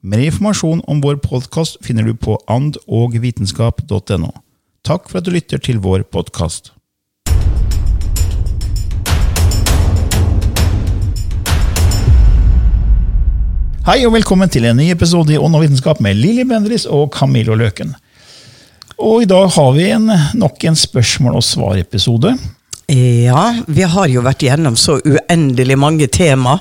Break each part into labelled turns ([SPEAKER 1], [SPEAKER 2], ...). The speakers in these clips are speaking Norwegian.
[SPEAKER 1] Mer informasjon om vår podkast finner du på andogvitenskap.no. Takk for at du lytter til vår podkast. Hei og velkommen til en ny episode i Ånd og vitenskap med Lilly Bendriss og Camillo Løken. Og I dag har vi en, nok en spørsmål og svar-episode.
[SPEAKER 2] Ja, vi har jo vært gjennom så uendelig mange tema.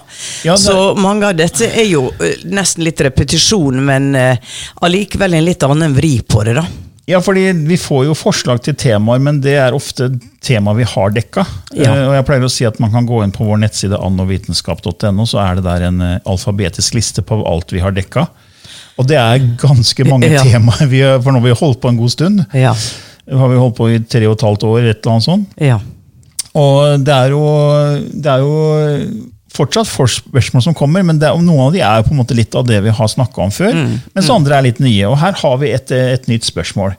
[SPEAKER 1] Ja,
[SPEAKER 2] Så mange av dette er jo eh, nesten litt repetisjon, men eh, allikevel en litt annen vri på det, da.
[SPEAKER 1] Ja, fordi vi får jo forslag til temaer, men det er ofte tema vi har dekka.
[SPEAKER 2] Ja.
[SPEAKER 1] Eh, Og jeg pleier å si at man kan gå inn på vår nettside annovitenskap.no, så er det der en alfabetisk liste på alt vi har dekka. Og det er ganske mange
[SPEAKER 2] Ja.
[SPEAKER 1] temaer, vi for nå har vi holdt på en god stund.
[SPEAKER 2] Ja.
[SPEAKER 1] Har vi holdt på i tre og et halvt år, et eller annet sånt.
[SPEAKER 2] ja.
[SPEAKER 1] Og det er jo, det er jo fortsatt for spørsmål som kommer, men det noen av de er jo på en måte litt av det vi har snakka om før. Mens andre er litt nye. Og her har vi et, et nytt spørsmål.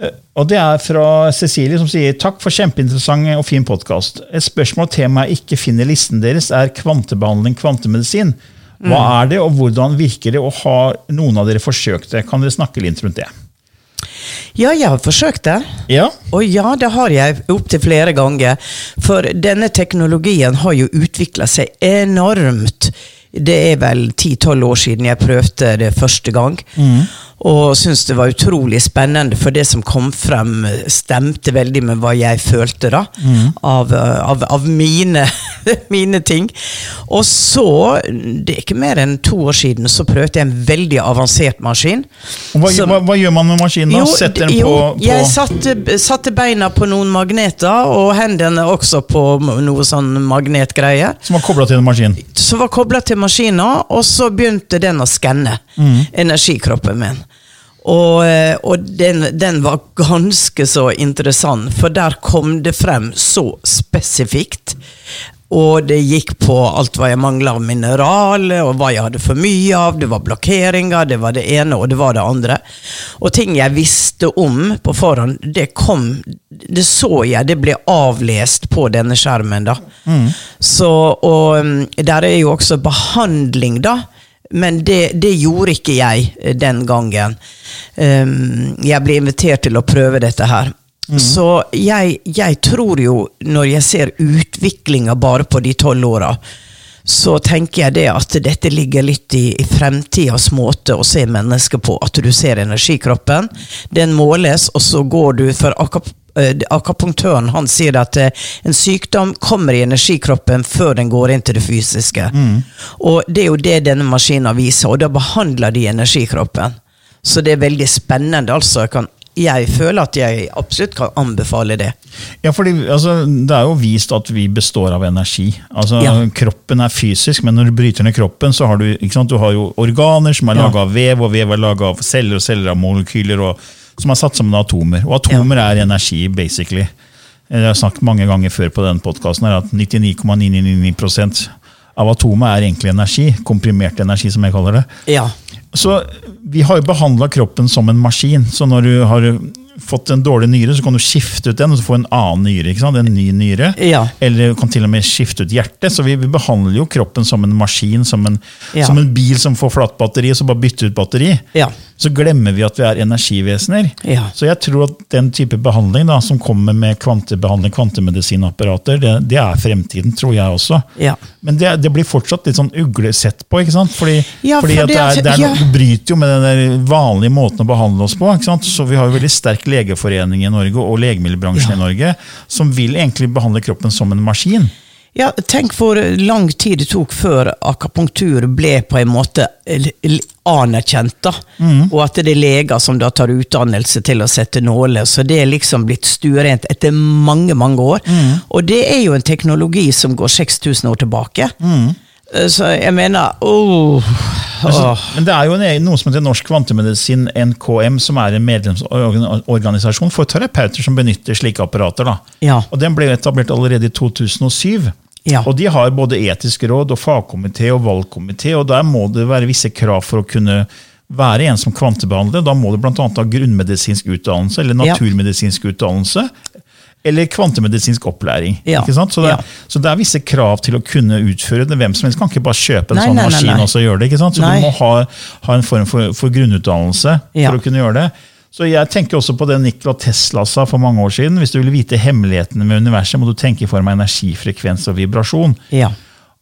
[SPEAKER 1] Eh, Og Det er fra Cecilie, som sier takk for kjempeinteressant og fin podkast. Et spørsmål temaet ikke finner listen deres, er kvantebehandling, kvantemedisin. Hva er det, og hvordan virker det, og har noen av dere forsøkt det? Kan dere snakke litt rundt det?
[SPEAKER 2] Ja, jeg har forsøkt det.
[SPEAKER 1] Ja,
[SPEAKER 2] Og ja, det har jeg opptil flere ganger. For denne teknologien har jo utvikla seg enormt. Det er vel 10-12 år siden jeg prøvde det første gang. Og syntes det var utrolig spennende, for det som kom frem, stemte veldig med hva jeg følte, da. Av, av, av mine, mine ting. Og så, det er ikke mer enn to år siden, så prøvde jeg en veldig avansert maskin.
[SPEAKER 1] hva,
[SPEAKER 2] som-
[SPEAKER 1] hva, hva gjør man med maskinen? da? Setter den
[SPEAKER 2] jo,
[SPEAKER 1] på, på
[SPEAKER 2] jeg satte, satte beina på noen magneter, og hendene også på noe sånn magnetgreier.
[SPEAKER 1] Som var kobla til en maskin?
[SPEAKER 2] Som var kobla til maskina, og så begynte den å skanne energikroppen min. Og, eh, og den, den var ganske så interessant, for der kom det frem så spesifikt. Og det gikk på alt hva jeg mangla av mineraler, og hva jeg hadde for mye av. Det var blokkeringer, det var det ene og det var det andre. Og ting jeg visste om på forhånd, det kom Det så jeg, det ble avlest på denne skjermen, da. Så, og mm, der er jo også behandling, da. Men det, det gjorde ikke jeg eh, den gangen. Um, jeg ble invitert til å prøve dette her. Så jeg, jeg tror jo, når jeg ser utviklinga bare på de tolv åra, så tenker jeg det at dette ligger litt i, i fremtidas måte å se mennesker på. At du ser energikroppen, den måles, og så går du for akkurat Akupunktøren han sier at eh, en sykdom kommer i energikroppen før den går inn til det fysiske. Og det er jo det denne maskinen viser, og da behandler de energikroppen. Så det er veldig spennende. altså. Jeg, kan, jeg føler at jeg absolutt kan anbefale det.
[SPEAKER 1] Ja, fordi altså, Det er jo vist at vi består av energi. Altså,
[SPEAKER 2] Ja.
[SPEAKER 1] Kroppen er fysisk, men når du bryter ned kroppen, så har du, sant, du har jo organer som er
[SPEAKER 2] Ja.
[SPEAKER 1] laga av vev, og vev er laga av celler, og celler av molekyler, og, som er satt sammen av atomer. Og atomer er energi, basically. Jeg har snakket mange ganger før på denne podkasten at 99,999% av atomet er egentlig energi. Komprimert energi, som jeg kaller det.
[SPEAKER 2] Ja.
[SPEAKER 1] Så vi har jo behandla kroppen som en maskin. Så når du har fått en dårlig nyre, så kan du skifte ut den og så få en annen nyre. ikke sant? En ny nyre.
[SPEAKER 2] Ja.
[SPEAKER 1] Eller du kan til og med skifte ut hjertet. Så vi, vi behandler jo kroppen som en maskin, som en,
[SPEAKER 2] Ja.
[SPEAKER 1] som en bil som får flatt batteri, og så bare bytte ut batteri.
[SPEAKER 2] Ja.
[SPEAKER 1] Så glemmer vi at vi er energivesener. Så jeg tror at den type behandling da, som kommer med kvantebehandling, kvantemedisinapparater, det, det er fremtiden, tror jeg også. Men det, det blir fortsatt litt sånn uglesett på, ikke sant? Fordi, fordi
[SPEAKER 2] det
[SPEAKER 1] det, er, det, er,
[SPEAKER 2] ja.
[SPEAKER 1] bryter jo med den der vanlige måten å behandle oss på. ikke sant? Så vi har jo veldig sterk legeforening i Norge, og legemiddelbransjen
[SPEAKER 2] Ja.
[SPEAKER 1] i Norge, som vil egentlig behandle kroppen som en maskin.
[SPEAKER 2] Ja, tenk hvor lang tid det tok før akupunktur ble på en måte anerkjent. da. Og at det er leger som da tar utdannelse til å sette nåler. Så det er liksom blitt stuerent etter mange mange år. Og det er jo en teknologi som går 6000 år tilbake. Eh, Så jeg mener
[SPEAKER 1] oh,
[SPEAKER 2] oh.
[SPEAKER 1] men det er jo en, noe som heter Norsk Kvantemedisin, NKM, som er en medlemsorganisasjon for terapeuter som benytter slike apparater. da.
[SPEAKER 2] Ja.
[SPEAKER 1] Og Den ble etablert allerede i 2007.
[SPEAKER 2] Ja.
[SPEAKER 1] Og De har både etisk råd, og fagkomité og valgkomité. og Der må det være visse krav for å kunne være en som kvantebehandler. Da må du bl.a. ha grunnmedisinsk utdannelse eller naturmedisinsk utdannelse. Eller kvantemedisinsk opplæring.
[SPEAKER 2] Ja.
[SPEAKER 1] ikke sant? Så det,
[SPEAKER 2] Ja.
[SPEAKER 1] så det er visse krav til å kunne utføre det. Hvem som helst kan ikke bare kjøpe en
[SPEAKER 2] Nei,
[SPEAKER 1] sånn
[SPEAKER 2] nei,
[SPEAKER 1] maskin
[SPEAKER 2] nei.
[SPEAKER 1] og så gjøre det. ikke sant? Så du må ha, ha en form for, for grunnutdannelse
[SPEAKER 2] Ja.
[SPEAKER 1] for å kunne gjøre det. Så jeg tenker også på det Nikola Tesla sa for mange år siden. Hvis du vil vite hemmelighetene med universet, må du tenke i form av energifrekvens og vibrasjon.
[SPEAKER 2] Ja.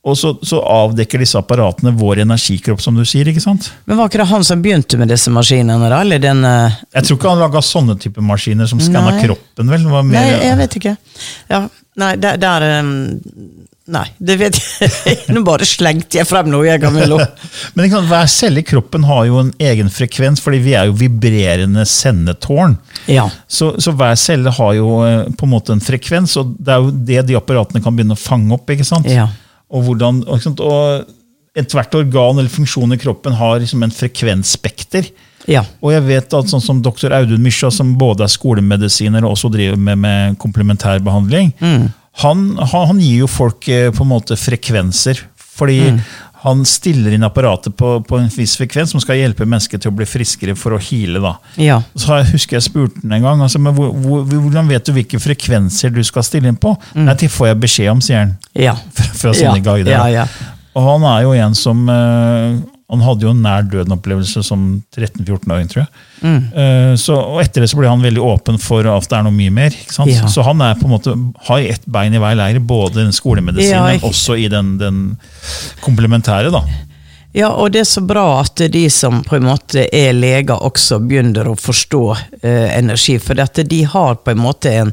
[SPEAKER 1] Og så, så avdekker disse apparatene vår energikropp, som du sier. ikke sant?
[SPEAKER 2] Men var ikke det han som begynte med disse maskinene, da? Eller den uh...
[SPEAKER 1] Jeg tror ikke han laga sånne type maskiner som skanna kroppen. vel? Var mer,
[SPEAKER 2] Nei, jeg vet ikke. Ja, nei, der, der um, Nei, det vet jeg Nå bare slengte jeg frem noe, jeg, Camillo.
[SPEAKER 1] Men ikke sant, hver celle i kroppen har jo en egen frekvens, fordi vi er jo vibrerende sendetårn.
[SPEAKER 2] Ja.
[SPEAKER 1] Så, så hver celle har jo eh, på en måte en frekvens, og det er jo det de apparatene kan begynne å fange opp. ikke sant?
[SPEAKER 2] Ja.
[SPEAKER 1] Og, hvordan, og, ikke sant? og ethvert organ eller funksjon i kroppen har liksom en frekvensspekter.
[SPEAKER 2] Ja.
[SPEAKER 1] Og jeg vet at sånn som doktor Audun Mysja, som både er skolemedisiner og også driver med, med komplementærbehandling, han, han, han gir jo folk eh, på en måte frekvenser. Fordi han stiller inn apparatet på, på en viss frekvens som skal hjelpe mennesket til å bli friskere for å da.
[SPEAKER 2] Ja.
[SPEAKER 1] Så jeg husker jeg spurte han en gang, altså, men hvor, hvor, hvordan vet du hvilke frekvenser du skal stille inn på? Nei, det får jeg beskjed om, sier han.
[SPEAKER 2] Ja.
[SPEAKER 1] Fra, fra sånne
[SPEAKER 2] ja.
[SPEAKER 1] guider.
[SPEAKER 2] Ja, ja.
[SPEAKER 1] Og han er jo en som eh, Han hadde jo en nær døden-opplevelse som 13-14-åring, tror jeg.
[SPEAKER 2] Mm.
[SPEAKER 1] Eh, så, og etter det så ble han veldig åpen for at det er noe mye mer.
[SPEAKER 2] Ja.
[SPEAKER 1] Så han er på en måte, har ett bein i hver leir, både den skolemedisinen,
[SPEAKER 2] Ja,
[SPEAKER 1] men også i den, den komplementære. da.
[SPEAKER 2] Ja, og det er så bra at de som på en måte er leger, også begynner å forstå eh, energi. For dette, de har på en måte en,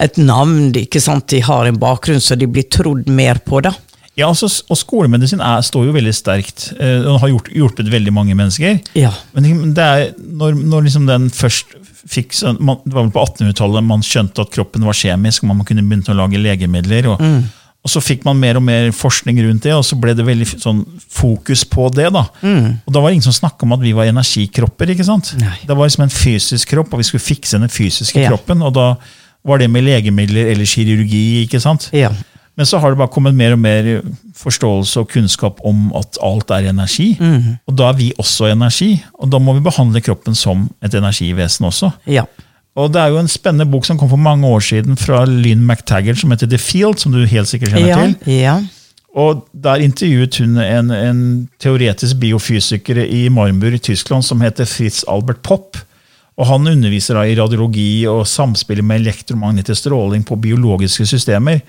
[SPEAKER 2] et navn, ikke sant? de har en bakgrunn, så de blir trodd mer på. da.
[SPEAKER 1] Ja, altså, Og skolemedisin er, står jo veldig sterkt. eh, og har gjort, hjulpet veldig mange mennesker.
[SPEAKER 2] Ja.
[SPEAKER 1] Men det er, når, når liksom den først fikk sånn- man, Det var vel på 1800-tallet man skjønte at kroppen var kjemisk, og man kunne begynne å lage legemidler. Og, og så fikk man mer og mer forskning rundt det, og så ble det veldig sånn fokus på det. da. Og da var det ingen som snakka om at vi var energikropper. ikke sant?
[SPEAKER 2] Nei.
[SPEAKER 1] Det var liksom en fysisk kropp, og vi skulle fikse den fysiske
[SPEAKER 2] Ja.
[SPEAKER 1] kroppen. Og da var det med legemidler eller kirurgi. ikke sant?
[SPEAKER 2] Ja.
[SPEAKER 1] Men så har det bare kommet mer og mer forståelse og kunnskap om at alt er energi. Og da er vi også energi, og da må vi behandle kroppen som et energivesen også.
[SPEAKER 2] Ja.
[SPEAKER 1] Og det er jo en spennende bok som kom for mange år siden fra Lynn McTaggart, som heter The Field, som du helt sikkert kjenner
[SPEAKER 2] Ja.
[SPEAKER 1] til.
[SPEAKER 2] ja.
[SPEAKER 1] Og Der intervjuet hun en, en teoretisk biofysiker i Marmbur i Tyskland som heter Fritz Albert Popp. Og Han underviser i radiologi og samspillet med elektromagnetisk stråling på biologiske systemer.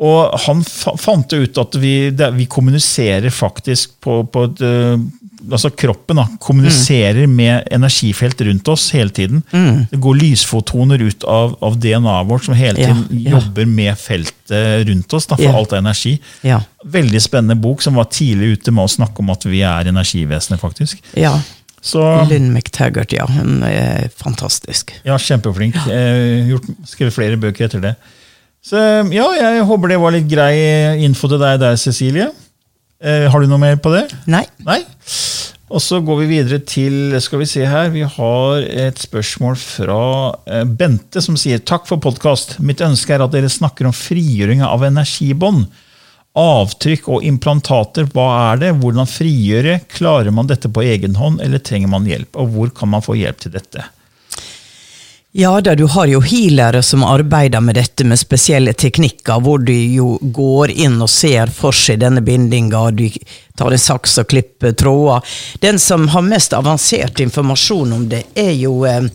[SPEAKER 1] Og han fa fant ut at vi, det, vi kommuniserer faktisk på, på et øh, Altså kroppen da, kommuniserer med energifelt rundt oss hele tiden. Det går lysfotoner ut av, av DNA-et vårt som hele tiden
[SPEAKER 2] ja.
[SPEAKER 1] jobber med feltet rundt oss, da, for
[SPEAKER 2] Ja.
[SPEAKER 1] alt er energi.
[SPEAKER 2] Ja.
[SPEAKER 1] Veldig spennende bok som var tidlig ute med å snakke om at vi er energivesener, faktisk.
[SPEAKER 2] ja.
[SPEAKER 1] Så
[SPEAKER 2] Lynn McTaggart, ja. Hun er fantastisk.
[SPEAKER 1] ja, kjempeflink. Eh, gjort, skrevet flere bøker etter det. Så ja, jeg håper det var litt grei info til deg der, Cecilie. Eh, har du noe mer på det?
[SPEAKER 2] Nei.
[SPEAKER 1] Nei? Og så går vi videre til skal vi se her, vi har et spørsmål fra eh, Bente, som sier takk for podkast. Mitt ønske er at dere snakker om frigjøring av energibånd. Avtrykk og implantater, hva er det? Hvordan frigjøre? Klarer man dette på egen hånd, eller trenger man hjelp? Og hvor kan man få hjelp til dette?
[SPEAKER 2] Ja da, du har jo healere som arbeider med dette med spesielle teknikker, hvor de jo går inn og ser for seg denne bindinga, de tar en saks og klipper tråder. Den som har mest avansert informasjon om det, er jo eh,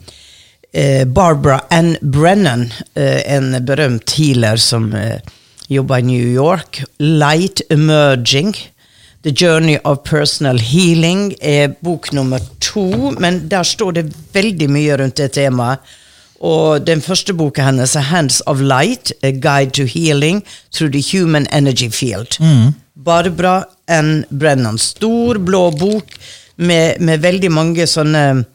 [SPEAKER 2] eh Barbara Ann Brennan, eh, en berømt healer som eh, jobber i New York. Light Emerging. The Journey of Personal Healing er bok nummer to, men der står det veldig mye rundt det temaet. Og den første boka hennes er 'Hands of Light A Guide to Healing Through the Human Energy Field'. Mm. Barbara N. Brennan. Stor, blå bok med, med veldig mange sånne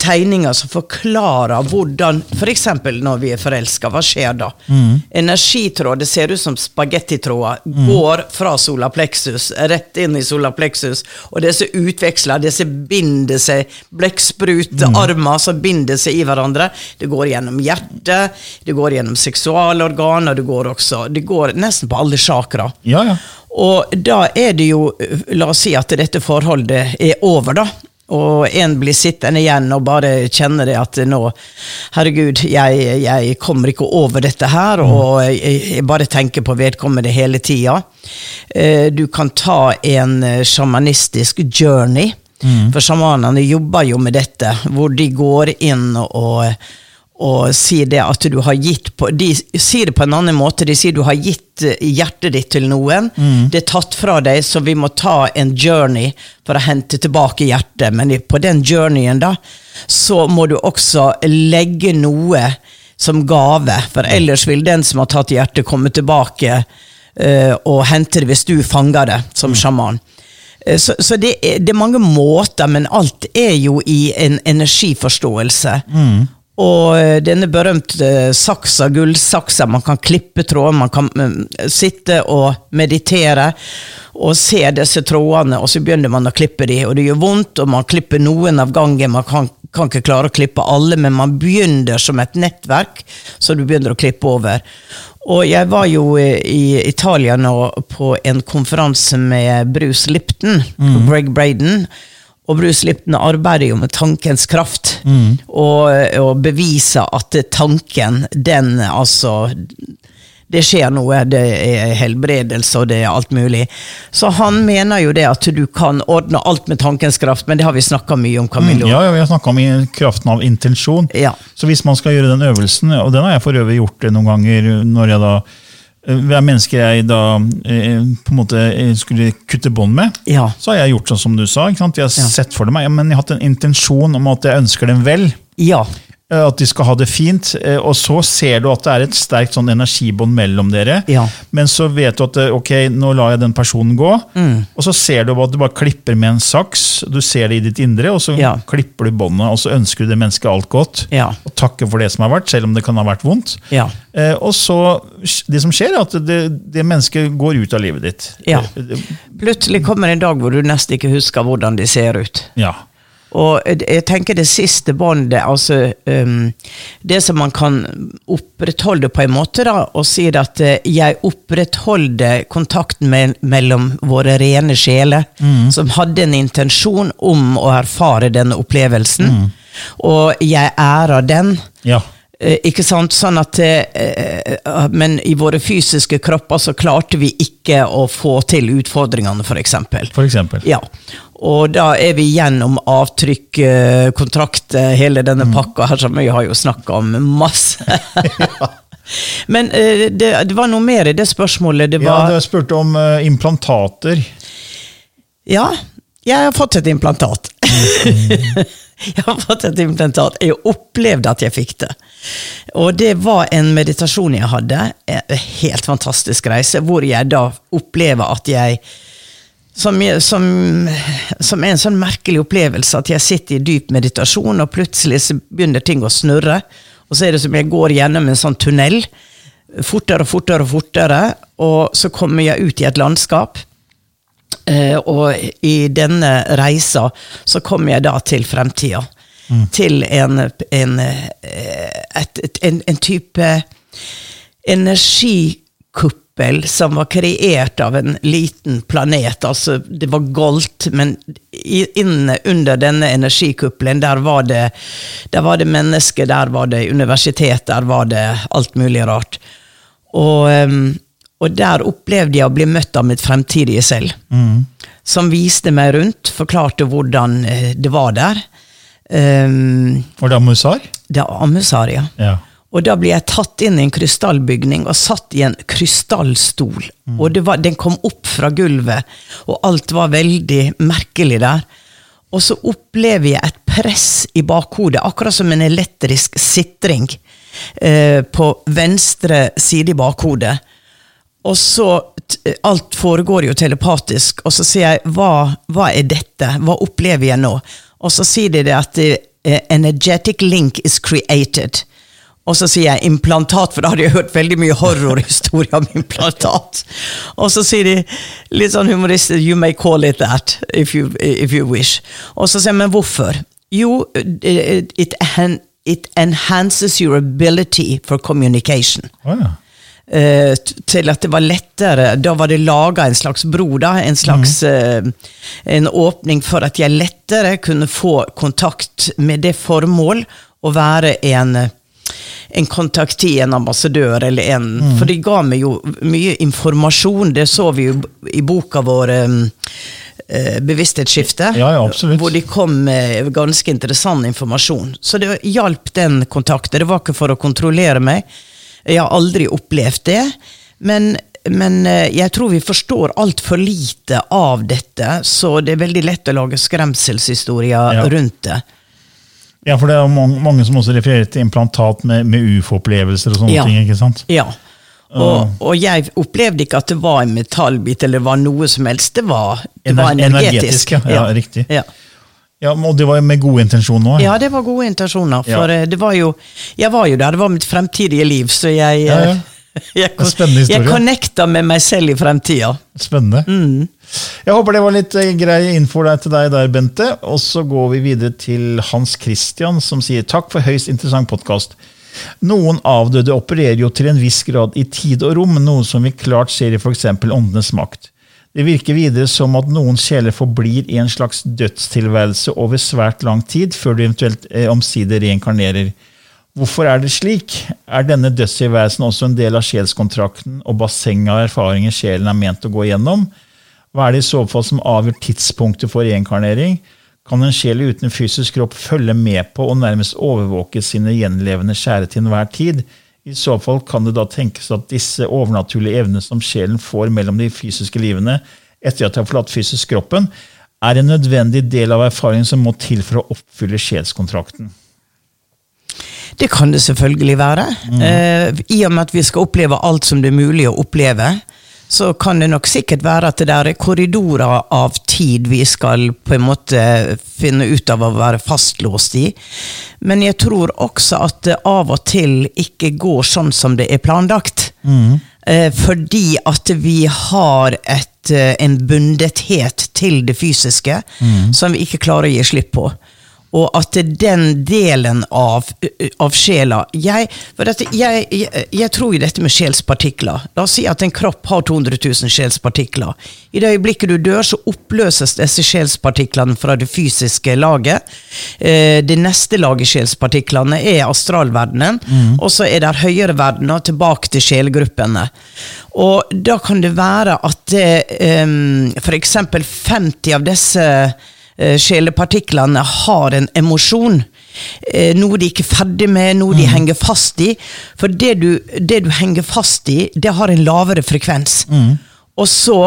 [SPEAKER 2] tegninger som forklarer hvordan F.eks. For når vi er forelska, hva skjer da? Mm. Energitråd, det ser ut som spagettitråder, mm. går fra solaplexus rett inn i solaplexus, og disse utveksler, disse binder seg, blekksprutarmer mm. som binder seg i hverandre. Det går gjennom hjertet, det går gjennom seksualorgan, og det går også Det går nesten på alle chakra.
[SPEAKER 1] Ja, ja.
[SPEAKER 2] Og da er det jo La oss si at dette forholdet er over, da. Og en blir sittende igjen og bare kjenner det at nå Herregud, jeg, jeg kommer ikke over dette her, mm. og jeg, jeg, bare tenker på vedkommende hele tida. Eh, du kan ta en eh, sjamanistisk journey, mm. for sjamanene jobber jo med dette, hvor de går inn og og sier det at du har gitt på De sier det på en annen måte. De sier du har gitt eh, hjertet ditt til noen. Mm. Det er tatt fra deg, så vi må ta en journey for å hente tilbake hjertet. Men på den journeyen, da, så må du også legge noe som gave. For ellers vil den som har tatt hjertet, komme tilbake uh, og hente det hvis du fanger det som mm. sjaman. Uh, så, så det, er, det, er, mange måter, men alt er jo i en energiforståelse. Mm. Og eh, denne berømte saksa, gullsaksa, man kan klippe tråder, man kan uh, sitte og meditere og se disse trådene, og så begynner man å klippe de, og det gjør vondt, og man klipper noen av gangen, man kan, kan ikke klare å klippe alle, men man begynner som et nettverk, så du begynner å klippe over. Og jeg var jo i Italia nå på en konferanse med Bruce Lipton mm. Greg Braden. Og Bruce Lipton arbeider jo med tankens kraft, mm. og, og beviser at tanken, den altså det skjer noe, det er helbredelse og det er alt mulig. Så han mener jo det at du kan ordne alt med tankens kraft, men det har vi snakka mye om. Camillo.
[SPEAKER 1] Mm, ja, ja, vi har snakka om kraften av intensjon.
[SPEAKER 2] Ja.
[SPEAKER 1] Så hvis man skal gjøre den øvelsen, og den har jeg for øvrig gjort noen ganger når jeg da hver menneske jeg da eh, på en måte eh, skulle kutte bånd med,
[SPEAKER 2] ja.
[SPEAKER 1] så har jeg gjort sånn som du sa. Jeg har ja. sett for meg, men jeg har hatt en intensjon om at jeg ønsker dem vel.
[SPEAKER 2] Ja.
[SPEAKER 1] Eh, at de skal ha det fint. Eh, og så ser du at det er et sterkt sånn energibånd mellom dere.
[SPEAKER 2] Ja.
[SPEAKER 1] Men så vet du at eh, ok, nå lar jeg den personen gå. Mm. Og så ser du at du bare klipper med en saks. Du ser det i ditt indre, og så ja. klipper du båndet. Og så ønsker du det mennesket alt godt.
[SPEAKER 2] Ja.
[SPEAKER 1] Og takker for det som har vært, selv om det kan ha vært vondt. Og så, det som skjer, er at det, det mennesket går ut av livet ditt.
[SPEAKER 2] Ja. Plutselig kommer en dag hvor du nesten ikke husker hvordan de ser ut.
[SPEAKER 1] Ja.
[SPEAKER 2] Og jeg tenker det siste båndet, altså um, Det som man kan opprettholde på en måte, da, og si at uh, jeg opprettholder kontakten med, mellom våre rene sjeler, mm. som hadde en intensjon om å erfare denne opplevelsen. Mm. Og jeg ærer den.
[SPEAKER 1] Ja.
[SPEAKER 2] Eh, ikke sant? Sånn at uh, Men i våre fysiske kropper så klarte vi ikke å få til utfordringene, f.eks.
[SPEAKER 1] For eksempel.
[SPEAKER 2] Ja. Og da er vi gjennom avtrykk, uh, kontrakt, hele denne mm. pakka her som vi har jo snakka om masse. Men det, det, var noe mer i det spørsmålet. Det var,
[SPEAKER 1] ja, du spurte om implantater.
[SPEAKER 2] Ja, jeg har fått et implantat. Mm. jeg har fått et implantat. Jeg opplevde at jeg fikk det. Og det var en meditasjon jeg hadde, en helt fantastisk reise, hvor jeg da opplever at jeg som, som, som en sånn merkelig opplevelse at jeg sitter i dyp meditasjon, og plutselig så begynner ting å snurre. Og så er det som jeg går gjennom en sånn tunnel. Fortere og fortere og fortere. Og så kommer jeg ut i et landskap. Eh, og i denne reisa så kommer jeg da til fremtida mm. til en, en, eh, et, et, en, en type energikupp kuppel som var kreert av en liten planet. Altså, det var goldt, men inne under denne energikuppelen, der var det, der var det mennesker, der var det universitet, der var det alt mulig rart. Og, ehm, og der opplevde jeg å bli møtt av mitt fremtidige selv. Mm. Som viste meg rundt, forklarte hvordan eh, det var der.
[SPEAKER 1] Um, var det Amusar?
[SPEAKER 2] Det var Amusar, ja. ja. Og da ble jeg tatt inn i en krystallbygning og satt i en krystallstol. Mm. Og var, den kom opp fra gulvet, og alt var veldig merkelig der. Og så opplever jeg et press i bakhodet, akkurat som en elektrisk sitring eh, på venstre side i bakhodet. Og så Alt foregår jo telepatisk, og så sier jeg hva, hva er dette? Hva opplever jeg nå? Og så sier de det at uh, energetic link is created. Og så sier jeg implantat, for da hadde jeg hørt veldig mye horrorhistorier om implantat. Og så sier de litt sånn humoristisk You may call it that if you, if you wish. Og så sier jeg, men hvorfor? Jo, it, it, enhances your ability for communication. Oh, ja. Uh, til at det var lettere Da var det laga en slags bro, da. En slags mm. uh, en åpning for at jeg lettere kunne få kontakt med det formål å være en en kontakti, en ambassadør eller en mm. For de ga meg jo mye informasjon, det så vi jo i boka vår. Um, bevissthetsskifte,
[SPEAKER 1] ja, ja,
[SPEAKER 2] hvor de kom med ganske interessant informasjon. Så det hjalp den kontakten. Det var ikke for å kontrollere meg. Jeg har aldri opplevd det. Men, men eh, jeg tror vi forstår altfor lite av dette, så det er veldig lett å lage skremselshistorier ja. rundt det.
[SPEAKER 1] Ja, for det er mange, mange som også refererer til implantat med, med ufo-opplevelser og sånne ja. ting. ikke sant?
[SPEAKER 2] Ja. Og, og, jeg opplevde ikke at det var en metallbit eller det var noe som helst. Det var, det var energetisk.
[SPEAKER 1] ja. ja, riktig. Ja. Ja, Og det var med gode intensjoner?
[SPEAKER 2] Ja, det var gode intensjoner. For ja. Eh, det var jo Jeg var jo der, det var mitt fremtidige liv, så jeg ja, ja. Jeg, jeg connecta med meg selv i fremtida.
[SPEAKER 1] Spennende. Mm. Jeg håper det var litt eh, grei info til deg der, Bente. Og så går vi videre til Hans Christian, som sier takk for høyst interessant podkast. Noen avdøde opererer jo til en viss grad i tid og rom, noe som vi klart ser i f.eks. Åndenes makt. Det virker videre som at noen sjeler forblir i en slags dødstilværelse over svært lang tid, før du eventuelt eh, omsider reinkarnerer. Hvorfor er det slik? Er denne dødstilværelsen også en del av sjelskontrakten og bassenget av erfaringer sjelen er ment å gå igjennom? Hva er det i så fall som avgjør tidspunktet for reinkarnering? Kan en sjel uten fysisk kropp følge med på og nærmest overvåke sine gjenlevende kjære til enhver tid? I så fall kan det da tenkes at disse overnaturlige evnene som sjelen får mellom de fysiske livene etter at de har forlatt fysisk kroppen, er en nødvendig del av erfaringen som må til for å oppfylle sjelskontrakten.
[SPEAKER 2] Det kan det selvfølgelig være. Mm. Uh, I og med at vi skal oppleve alt som det er mulig å oppleve, så kan det nok sikkert være at det der er korridorer av tid vi skal på en måte finne ut av å være fastlåst i. Men jeg tror også at det av og til ikke går sånn som det er planlagt. Mm. Eh, fordi at vi har et, eh, en bundethet til det fysiske mm. som vi ikke klarer å gi slipp på og at det er den delen av, av sjela jeg, jeg, jeg, jeg, tror jo dette med sjelspartikler. La oss si at en kropp har 200 000 sjelspartikler. I det øyeblikket du dør, så oppløses disse sjelspartiklene fra det fysiske laget. Eh, det neste laget sjelspartiklene er astralverdenen, mm. og så er det høyere verdener tilbake til sjelgruppene. Og da kan det være at det, um, f.eks. 50 av disse sjelepartiklene har en emosjon. Eh, noe de ikke er ferdig med, noe de mm. henger fast i. For det du, det du, henger fast i, det har en lavere frekvens. Mm. Og så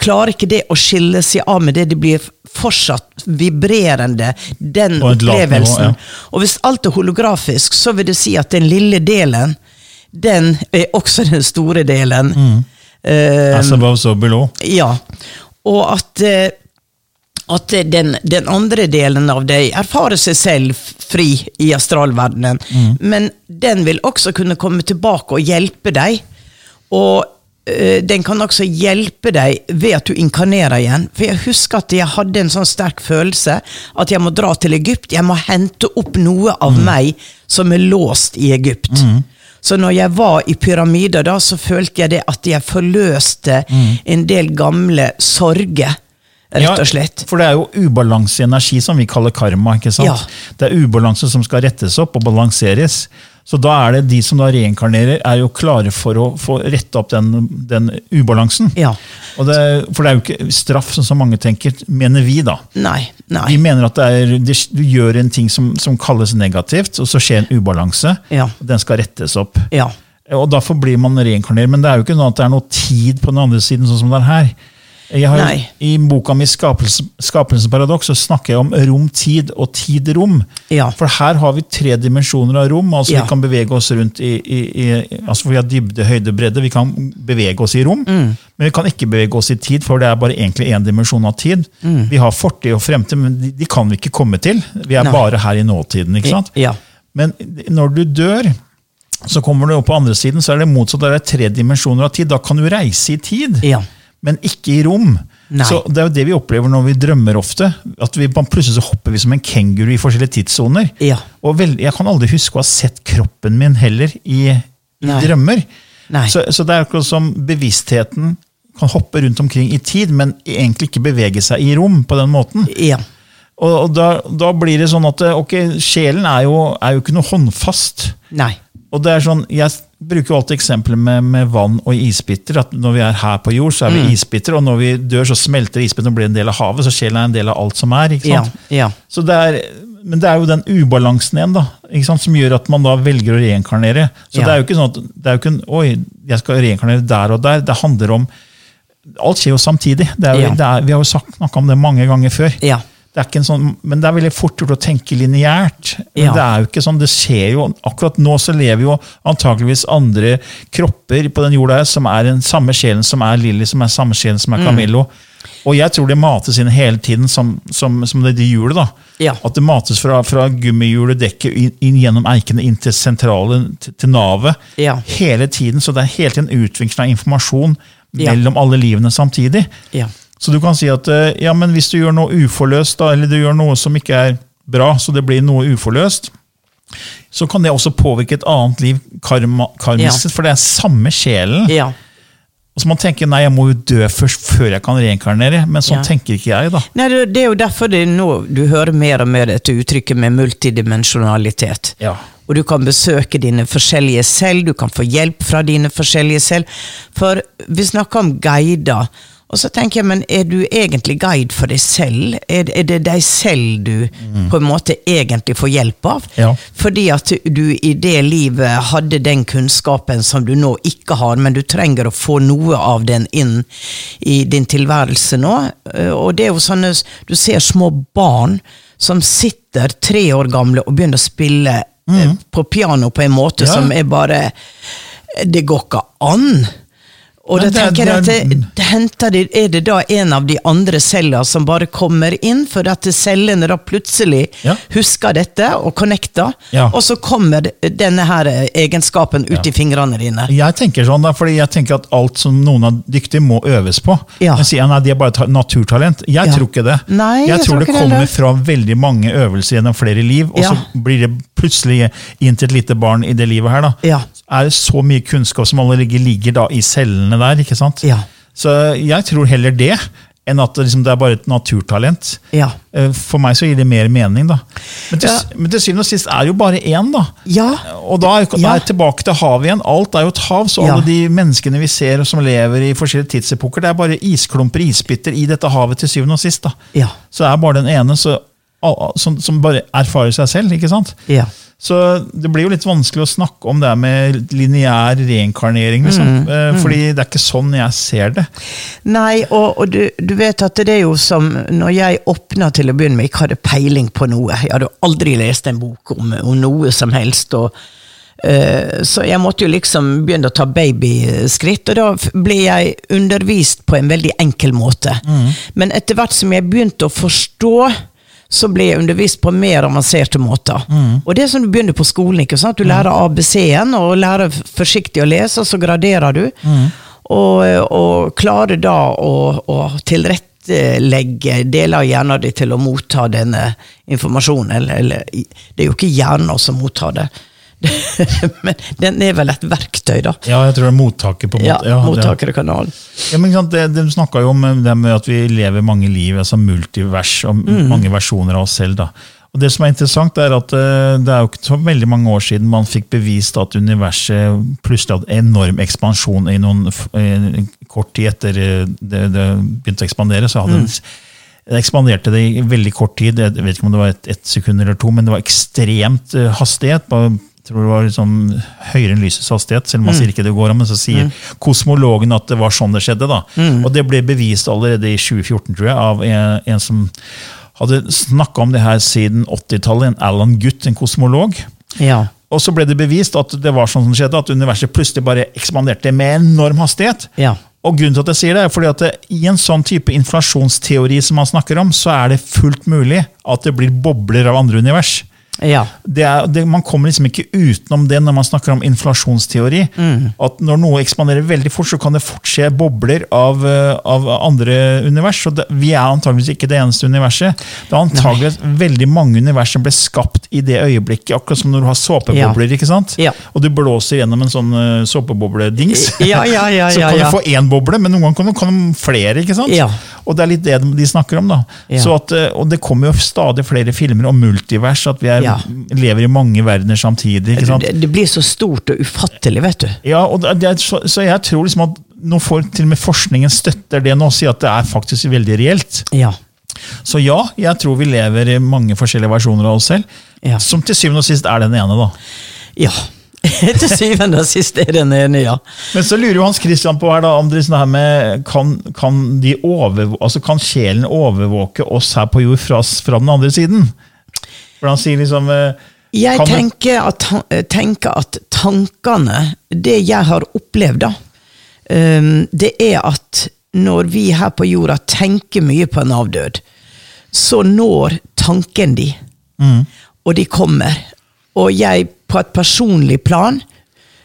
[SPEAKER 2] klarer ikke det å skille seg av med det. Det blir fortsatt vibrerende, den opplevelsen. Nivå, ja. Og hvis alt er holografisk, så vil det si at den lille delen, den er også den store delen. Mm.
[SPEAKER 1] Uh, As above, so below.
[SPEAKER 2] Ja. Og at uh, at den, den, andre delen av deg erfarer seg selv fri i astralverdenen. Mm. Men den vil også kunne komme tilbake og hjelpe deg. Og øh, den kan også hjelpe deg ved at du inkarnerer igjen. For jeg husker at jeg hadde en sånn sterk følelse at jeg må dra til Egypt. Jeg må hente opp noe av mm. meg som er låst i Egypt. Mm. Så når jeg var i pyramider, da, så følte jeg det at jeg forløste en del gamle sorger, rett og slett.
[SPEAKER 1] Ja, for det er jo ubalanse i energi som vi kaller karma. ikke sant?
[SPEAKER 2] Ja.
[SPEAKER 1] Det er ubalanse som skal rettes opp og balanseres. Så da er det de som da reinkarnerer, er jo klare for å få rette opp den, den ubalansen.
[SPEAKER 2] Ja.
[SPEAKER 1] Det, for det er jo ikke straff, som mange tenker, mener vi, da.
[SPEAKER 2] Nei. Nei.
[SPEAKER 1] Vi mener at det er, du gjør en ting som, som kalles negativt, og så skjer en ubalanse.
[SPEAKER 2] Ja.
[SPEAKER 1] og Den skal rettes opp.
[SPEAKER 2] Ja.
[SPEAKER 1] Og Derfor blir man reinkarnert. Men det er jo ikke noe at det er noe tid på den andre siden, sånn som det er her. Har. I boka mi Skapelse, 'Skapelsens paradoks' snakker jeg om rom-tid og tid-rom.
[SPEAKER 2] Ja.
[SPEAKER 1] For her har vi tre dimensjoner av rom. altså
[SPEAKER 2] Ja.
[SPEAKER 1] Vi kan bevege oss rundt i, i, i altså for Vi har dybde, høyde, bredde. Vi kan bevege oss i rom,
[SPEAKER 2] Mm.
[SPEAKER 1] men vi kan ikke bevege oss i tid, for det er bare egentlig én dimensjon av tid.
[SPEAKER 2] Mm.
[SPEAKER 1] Vi har fortid og fremtid, men de, de kan vi ikke komme til. Vi er
[SPEAKER 2] Nei.
[SPEAKER 1] bare her i nåtiden. ikke sant?
[SPEAKER 2] Ja.
[SPEAKER 1] Men når du dør, så kommer du opp på andre siden, så er det motsatt. Det er tre dimensjoner av tid. Da kan du reise i tid,
[SPEAKER 2] Ja.
[SPEAKER 1] Men ikke i rom.
[SPEAKER 2] Nei.
[SPEAKER 1] Så Det er jo det vi opplever når vi drømmer ofte. at vi Plutselig så hopper vi som en kenguru i forskjellige tidssoner.
[SPEAKER 2] Ja.
[SPEAKER 1] Og vel, Jeg kan aldri huske å ha sett kroppen min heller i, i drømmer.
[SPEAKER 2] Nei.
[SPEAKER 1] Så, så det er akkurat som bevisstheten kan hoppe rundt omkring i tid, men egentlig ikke bevege seg i rom på den måten.
[SPEAKER 2] Ja.
[SPEAKER 1] Og, og da, da blir det sånn at ok, sjelen er jo, er jo ikke noe håndfast.
[SPEAKER 2] Nei.
[SPEAKER 1] Og det er sånn, Jeg bruker jo alltid eksempler med, med vann og isbiter. at Når vi er her på jord, så er
[SPEAKER 2] Mm.
[SPEAKER 1] vi isbiter, og når vi dør, så smelter isbitene og blir en del av havet. Så sjelen er en del av alt som er. ikke
[SPEAKER 2] Ja.
[SPEAKER 1] sant?
[SPEAKER 2] Ja.
[SPEAKER 1] Så det er, men det er jo den ubalansen igjen da, ikke sant, som gjør at man da velger å reinkarnere. Så
[SPEAKER 2] Ja.
[SPEAKER 1] det er jo ikke sånn at det er jo ikke en, oi, jeg skal reinkarnere der og der. Det handler om Alt skjer jo samtidig. Det jo,
[SPEAKER 2] Ja.
[SPEAKER 1] er, vi har jo snakka om det mange ganger før.
[SPEAKER 2] Ja.
[SPEAKER 1] Det er ikke en sånn, men det er veldig fort gjort å tenke lineært. Men
[SPEAKER 2] Ja.
[SPEAKER 1] det er jo ikke sånn, det skjer jo, Akkurat nå så lever jo antakeligvis andre kropper på den jorda her, som er den samme sjelen som er Lilly, som er samme sjelen som
[SPEAKER 2] Mm.
[SPEAKER 1] er Camillo. Og jeg tror det mates inn hele tiden som, som, som det de hjulet. da.
[SPEAKER 2] Ja.
[SPEAKER 1] At det mates fra, fra gummihjulet, dekket, inn, inn gjennom eikene, inn til sentralen, til, til navet.
[SPEAKER 2] Ja.
[SPEAKER 1] Hele tiden, Så det er hele tiden utvikling av informasjon mellom alle livene samtidig.
[SPEAKER 2] Ja.
[SPEAKER 1] Så du kan si at eh, ja, men hvis du gjør noe uforløst, da, eller du gjør noe som ikke er bra, så det blir noe uforløst, så kan det også påvirke et annet liv karma, karmisk,
[SPEAKER 2] Ja.
[SPEAKER 1] for det er samme sjelen.
[SPEAKER 2] ja.
[SPEAKER 1] Så man tenker nei, jeg må jo dø først før jeg kan reinkarnere, men sånn
[SPEAKER 2] Ja.
[SPEAKER 1] tenker ikke jeg. da.
[SPEAKER 2] Nei, det er jo derfor det nå du hører mer og mer dette uttrykket med multidimensjonalitet.
[SPEAKER 1] Ja.
[SPEAKER 2] Og du kan besøke dine forskjellige selv, du kan få hjelp fra dine forskjellige selv. For vi snakker om guider, og så tenker jeg, men er du egentlig guide for deg selv? Er, er det deg selv du på en måte egentlig får hjelp av?
[SPEAKER 1] Ja.
[SPEAKER 2] Fordi at du i det livet hadde den kunnskapen som du nå ikke har, men du trenger å få noe av den inn i din tilværelse nå. Eh, Og det er jo sånne Du ser små barn som sitter tre år gamle og begynner å spille mm. på piano på en måte
[SPEAKER 1] Mm. Ja.
[SPEAKER 2] som er bare Det går ikke an! Og da
[SPEAKER 1] er-
[SPEAKER 2] tenker jeg at
[SPEAKER 1] det er-
[SPEAKER 2] det, det det da en av de andre cellene som bare kommer inn, for at cellene da plutselig
[SPEAKER 1] Ja.
[SPEAKER 2] husker dette og connecter,
[SPEAKER 1] Ja.
[SPEAKER 2] og så kommer denne her egenskapen ut i fingrene dine?
[SPEAKER 1] Jeg tenker sånn da, fordi jeg tenker at alt som noen er dyktig må øves på.
[SPEAKER 2] Ja.
[SPEAKER 1] Men sier jeg nei, de er bare ta- naturtalent. Jeg
[SPEAKER 2] Ja.
[SPEAKER 1] tror ikke det.
[SPEAKER 2] Nei,
[SPEAKER 1] jeg,
[SPEAKER 2] jeg
[SPEAKER 1] tror
[SPEAKER 2] tror
[SPEAKER 1] det
[SPEAKER 2] det
[SPEAKER 1] kommer
[SPEAKER 2] heller.
[SPEAKER 1] fra veldig mange øvelser gjennom flere liv, og
[SPEAKER 2] Ja.
[SPEAKER 1] så blir det plutselig inn til et lite barn i det livet her. da. Er det så mye kunnskap som allerede ligger da i cellene der? ikke sant?
[SPEAKER 2] Ja.
[SPEAKER 1] Så jeg tror heller det, enn at det, liksom, det er bare et naturtalent.
[SPEAKER 2] Ja.
[SPEAKER 1] Eh, For meg så gir det mer mening, da. Men til,
[SPEAKER 2] Ja.
[SPEAKER 1] men til syvende og sist er det jo bare én, da.
[SPEAKER 2] Ja.
[SPEAKER 1] Og da er, er jeg tilbake til havet igjen. Alt er jo et hav, så alle de menneskene vi ser som lever i forskjellige tidsepoker, det er bare isklumper, isbiter i dette havet til syvende og sist. da.
[SPEAKER 2] Ja.
[SPEAKER 1] Så det er bare den ene så, som, som bare erfarer seg selv. ikke sant?
[SPEAKER 2] Ja.
[SPEAKER 1] Så det blir jo litt vanskelig å snakke om det med lineær reinkarnering. Liksom.
[SPEAKER 2] Mm,
[SPEAKER 1] Eh, Fordi det er ikke sånn jeg ser det.
[SPEAKER 2] Nei, og, og du, du vet at det er jo som når jeg åpna til å begynne med, ikke hadde peiling på noe. Jeg hadde aldri lest en bok om, om noe som helst. og eh, så jeg måtte jo liksom begynne å ta babyskritt, og da ble jeg undervist på en veldig enkel måte. Men etter hvert som jeg begynte å forstå, så ble jeg undervist på mer avanserte måter. Og det er som du begynner på skolen. ikke sant? Du lærer ABC-en, og lærer forsiktig å lese, og så graderer du. Og, og klarer da å, å tilrettelegge deler av hjernen din til å motta denne informasjonen. Eller, eller det er jo ikke hjernen som mottar det. Men den er vel et verktøy, da.
[SPEAKER 1] Ja, jeg tror det er mottaker på en
[SPEAKER 2] Ja.
[SPEAKER 1] Ja,
[SPEAKER 2] Mottakerkanalen.
[SPEAKER 1] Ja, men sant, det, De snakka jo om eh, det med at vi lever mange liv, altså multivers, og
[SPEAKER 2] Mm.
[SPEAKER 1] mange versjoner av oss selv. da. Og Det som er interessant, er at eh, det er jo ikke så veldig mange år siden man fikk bevist at universet plutselig hadde enorm ekspansjon i noen kort tid etter eh, det, det begynte å ekspandere. så hadde
[SPEAKER 2] Mm.
[SPEAKER 1] det ekspanderte det i veldig kort tid. Jeg vet ikke om det var et, et sekund eller to, men det var ekstremt hastighet. på tror det var liksom høyere enn lysets hastighet, selv om man sier ikke det går an. Men så sier kosmologen at det var sånn det skjedde. da. Og det ble bevist allerede i 2014, tror jeg, av en, en som hadde snakka om det her siden 80-tallet, en Alan Gutt, en kosmolog.
[SPEAKER 2] Ja.
[SPEAKER 1] Og så ble det bevist at det var sånn som skjedde, at universet plutselig bare ekspanderte med enorm hastighet.
[SPEAKER 2] Ja.
[SPEAKER 1] Og grunnen til at jeg sier det, er fordi at det, i en sånn type inflasjonsteori som man snakker om, så er det fullt mulig at det blir bobler av andre univers.
[SPEAKER 2] Ja.
[SPEAKER 1] Det er, det, man kommer liksom ikke utenom det når man snakker om inflasjonsteori. At når noe ekspanderer veldig fort, så kan det fort skje bobler av, eh, av andre univers. Og det, vi er antageligvis ikke det eneste universet. Det er antageligvis veldig mange univers som ble skapt i det øyeblikket. Akkurat som når du har såpebobler. ikke sant?
[SPEAKER 2] Ja.
[SPEAKER 1] Og du blåser gjennom en sånn uh, såpebobledings.
[SPEAKER 2] Ja, ja, ja,
[SPEAKER 1] så kan
[SPEAKER 2] ja.
[SPEAKER 1] du få én boble, men noen ganger kan du få flere. ikke sant?
[SPEAKER 2] Ja.
[SPEAKER 1] Og det er litt det de snakker om. da.
[SPEAKER 2] Ja.
[SPEAKER 1] Så at, eh, og det kommer jo stadig flere filmer om multivers, at vi er,
[SPEAKER 2] Ja.
[SPEAKER 1] lever i mange verdener samtidig.
[SPEAKER 2] Det, det blir så stort og ufattelig, vet du.
[SPEAKER 1] Ja, og er, så, så jeg tror liksom at nå får til og med forskningen støtter det nå, og sier at det er faktisk veldig reelt.
[SPEAKER 2] Ja.
[SPEAKER 1] Så ja, jeg tror vi lever i mange forskjellige versjoner av oss selv,
[SPEAKER 2] Ja.
[SPEAKER 1] som til syvende og sist er den ene. da.
[SPEAKER 2] Ja. Til syvende og sist er den ene, ja.
[SPEAKER 1] Men så lurer jo Hans Christian på her da, om det sånn her med, kan, kan, de over, altså kan sjelen overvåke oss her på jord fra, fra den andre siden? For han sier liksom eh,
[SPEAKER 2] Jeg tenker at, tenker at tankene, det jeg har opplevd, da, ehm, det er at når vi her på jorda tenker mye på en avdød, så når tanken de, og de kommer. Og jeg, på et personlig plan,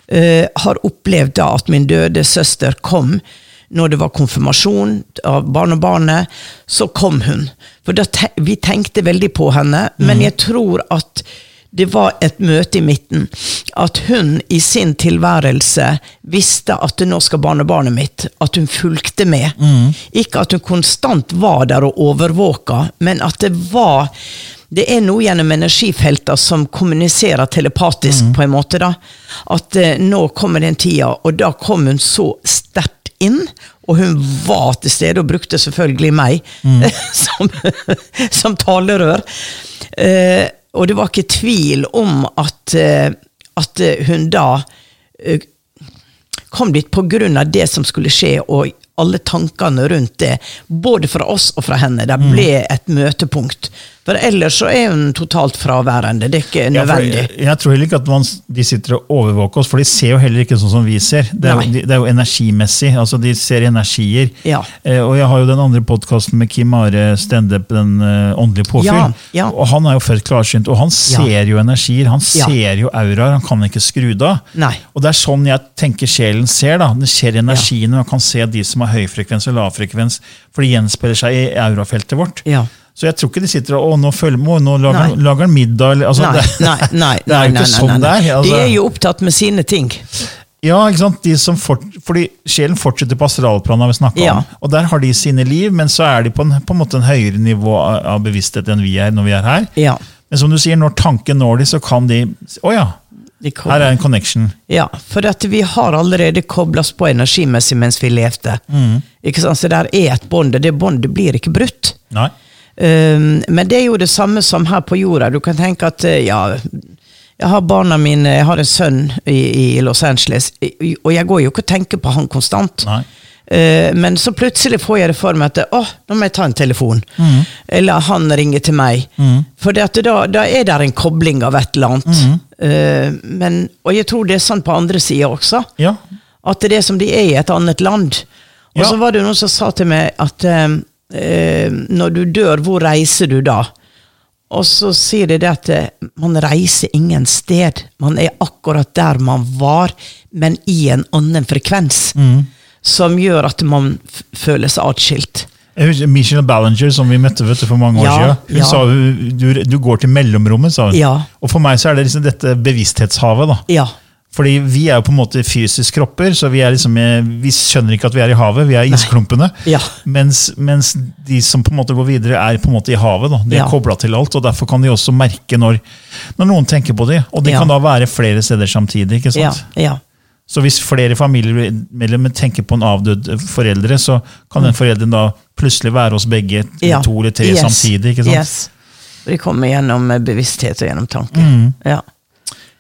[SPEAKER 2] eh, har opplevd da at min døde søster kom når det var konfirmasjon av barnebarnet, så kom hun. For te vi tenkte veldig på henne, men jeg tror at det var et møte i midten. At hun i sin tilværelse visste at nå skal barnebarnet mitt. At hun fulgte med. Ikke at hun konstant var der og overvåka, men at det var det er noe gjennom energifelter som kommuniserer telepatisk, på en måte. da. At eh, nå kommer den tida, og da kom hun så sterkt inn. Og hun var til stede, og brukte selvfølgelig meg som, som talerør. Eh, og det var ikke tvil om at, eh, at hun da eh, kom dit på grunn av det som skulle skje, og alle tankene rundt det, både fra oss og fra henne. Det ble et møtepunkt. For ellers så er hun totalt fraværende. Det er ikke
[SPEAKER 1] Ja,
[SPEAKER 2] nødvendig.
[SPEAKER 1] jeg, jeg tror heller ikke at man, de sitter og overvåker oss, for de ser jo heller ikke sånn som vi ser. Det er, de, det er jo energimessig. altså De ser energier.
[SPEAKER 2] Ja.
[SPEAKER 1] Eh, og jeg har jo den andre podkasten med Kim Are Stendep, den uh, åndelige påfyll.
[SPEAKER 2] Ja, ja.
[SPEAKER 1] Og han er jo født klarsynt, og han ser jo energier. Han
[SPEAKER 2] Ja.
[SPEAKER 1] ser jo auraer, han kan ikke skru det av. Og det er sånn jeg tenker sjelen ser. da. Det ser energiene, og man kan se de som har høy frekvens og lav frekvens, for det gjenspeiler seg i aurafeltet vårt.
[SPEAKER 2] Ja.
[SPEAKER 1] Så jeg tror ikke de sitter og å, nå, følger, med, nå lager,
[SPEAKER 2] Nei.
[SPEAKER 1] lager middag. Eller, altså,
[SPEAKER 2] Nei, nei, nei.
[SPEAKER 1] det er jo ikke sånn det er. Altså,
[SPEAKER 2] De er jo opptatt med sine ting.
[SPEAKER 1] ja, ikke sant? De som fort, fordi sjelen fortsetter på astralplanet, vi snakket
[SPEAKER 2] Ja.
[SPEAKER 1] om. Og der har de sine liv, men så er de på en, på en måte en høyere nivå av, bevissthet enn vi er når vi er her.
[SPEAKER 2] Ja.
[SPEAKER 1] Men som du sier, når tanken når de, så kan de Å ja,
[SPEAKER 2] De
[SPEAKER 1] her er en connection.
[SPEAKER 2] Ja, for at vi har allerede kobla oss på energimessig mens vi levde.
[SPEAKER 1] Mm.
[SPEAKER 2] Ikke sant? Så der er et bånd, og det båndet blir ikke brutt.
[SPEAKER 1] Nei.
[SPEAKER 2] Um, men det er jo det samme som her på jorda. Du kan tenke at eh, ja, jeg har barna mine, jeg har en sønn i, i Los Angeles, og jeg går jo ikke og tenker på han konstant.
[SPEAKER 1] Nei.
[SPEAKER 2] Eh, men så plutselig får jeg det for meg at å, nå må jeg ta en telefon. Eller han ringer til meg. For da, da er det en kobling av et eller annet. Mm. men, og jeg tror det er sånn på andre sida også.
[SPEAKER 1] Ja.
[SPEAKER 2] At det er som de er i et annet land. Og
[SPEAKER 1] Ja.
[SPEAKER 2] så var det noen som sa til meg at eh, når du dør, hvor reiser du da? Og så sier de det at eh, man reiser ingen sted. Man er akkurat der man var, men i en annen frekvens. Som gjør at man føler seg atskilt.
[SPEAKER 1] Jeg husker Michelle Ballinger, som vi møtte vet du, for mange år
[SPEAKER 2] Ja,
[SPEAKER 1] siden, hun
[SPEAKER 2] ja.
[SPEAKER 1] sa hun, du, du går til mellomrommet, sa hun.
[SPEAKER 2] Ja.
[SPEAKER 1] Og for meg så er det liksom dette bevissthetshavet. da.
[SPEAKER 2] Ja.
[SPEAKER 1] Fordi vi er jo på en måte fysiske kropper, så vi, er liksom, vi skjønner ikke at vi er i havet. Vi er isklumpene.
[SPEAKER 2] Ja.
[SPEAKER 1] Mens, mens de som på en måte går videre, er på en måte i havet. Da. De er
[SPEAKER 2] Ja.
[SPEAKER 1] kobla til alt, og derfor kan de også merke når, når noen tenker på dem. Og de
[SPEAKER 2] Ja.
[SPEAKER 1] kan da være flere steder samtidig. ikke sant?
[SPEAKER 2] ja.
[SPEAKER 1] Så hvis flere familiemedlemmer tenker på en avdød foreldre, så kan den forelderen da plutselig være hos begge to eller tre
[SPEAKER 2] Yes.
[SPEAKER 1] samtidig. ikke sant?
[SPEAKER 2] Yes. De kommer gjennom bevissthet og gjennom tanke.
[SPEAKER 1] Mm.
[SPEAKER 2] Ja.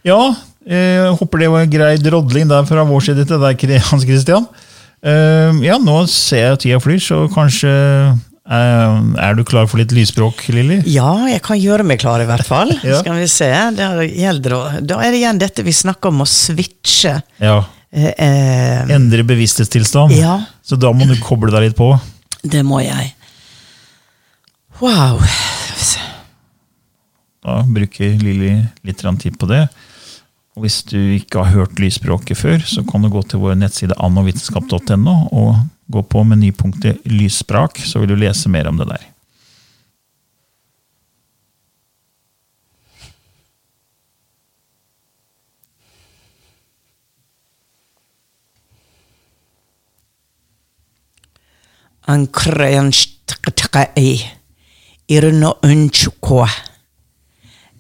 [SPEAKER 1] Ja, jeg håper det var en grei drodling der fra vår side til deg, Hans Christian. Eh, ja, nå ser jeg at tida flyr, så kanskje eh, Er du klar for litt lysspråk, Lilly?
[SPEAKER 2] ja, jeg kan gjøre meg klar, i hvert fall.
[SPEAKER 1] Ja.
[SPEAKER 2] Skal vi se. Gjelder, da er det igjen dette vi snakker om å switche.
[SPEAKER 1] Ja.
[SPEAKER 2] Eh, eh,
[SPEAKER 1] Endre bevissthetstilstand.
[SPEAKER 2] Ja.
[SPEAKER 1] Så da må du koble deg litt på.
[SPEAKER 2] det må jeg. Wow.
[SPEAKER 1] Da bruker Lilly litt tid på det. Og Hvis du ikke har hørt lysspråket før, så kan du gå til vår nettside annovitenskap.no og gå på menypunktet lysspråk, så vil du lese mer om det der.
[SPEAKER 2] Ankreanshtkatkai. Irno unchukwa.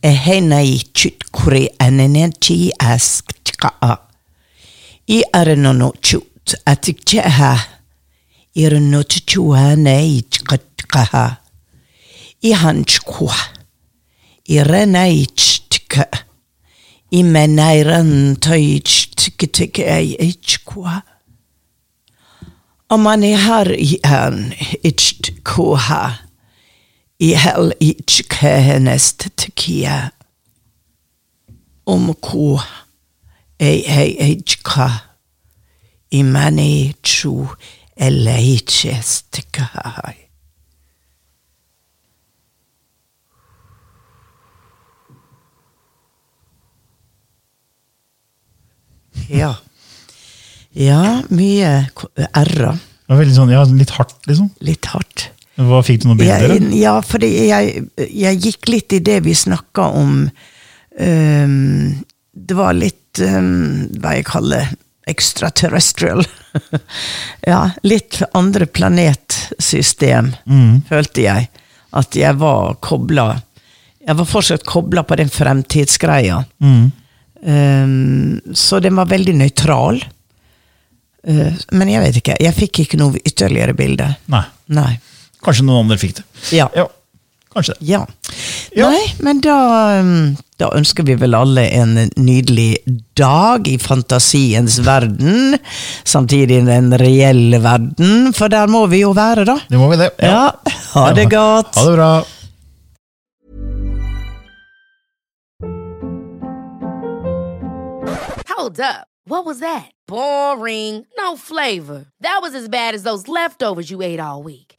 [SPEAKER 2] Ehenai chutkuri ask tkaa. I arenono chut atikcheha. Irno chuchuanei chkatkaha. I hanchkwa. Irenai chtka. I menairan toichtkitkai ichkwa. Om man är här i en icht koha i hel ich kenest tkia om ko ei ei ichka i mani chu eleichestka Ja. Ja, mye r-er.
[SPEAKER 1] Veldig sånn, ja, litt hardt, liksom.
[SPEAKER 2] Litt hardt.
[SPEAKER 1] Hva Fikk du noen bilder?
[SPEAKER 2] Jeg, ja, fordi jeg, jeg gikk litt i det vi snakka om um, Det var litt um, hva jeg kaller extraterrestrial. ja, litt andre planetsystem,
[SPEAKER 1] Mm.
[SPEAKER 2] følte jeg. At jeg var kobla Jeg var fortsatt kobla på den fremtidsgreia.
[SPEAKER 1] Mm.
[SPEAKER 2] Um, så den var veldig nøytral. Uh, men jeg vet ikke. Jeg fikk ikke noe ytterligere bilde.
[SPEAKER 1] Nei.
[SPEAKER 2] Nei.
[SPEAKER 1] Kanskje noen andre fikk det.
[SPEAKER 2] Ja.
[SPEAKER 1] Ja, kanskje det.
[SPEAKER 2] Ja.
[SPEAKER 1] Ja.
[SPEAKER 2] Nei, men da, um, da ønsker vi vel alle en nydelig dag i fantasiens verden. Samtidig den reelle verden, for der må vi jo være, da.
[SPEAKER 1] Det må vi det.
[SPEAKER 2] Ja, ha det godt.
[SPEAKER 1] Ha det bra.
[SPEAKER 3] Hold up. What was that? Boring. No flavor. That was as bad as those leftovers you ate all week.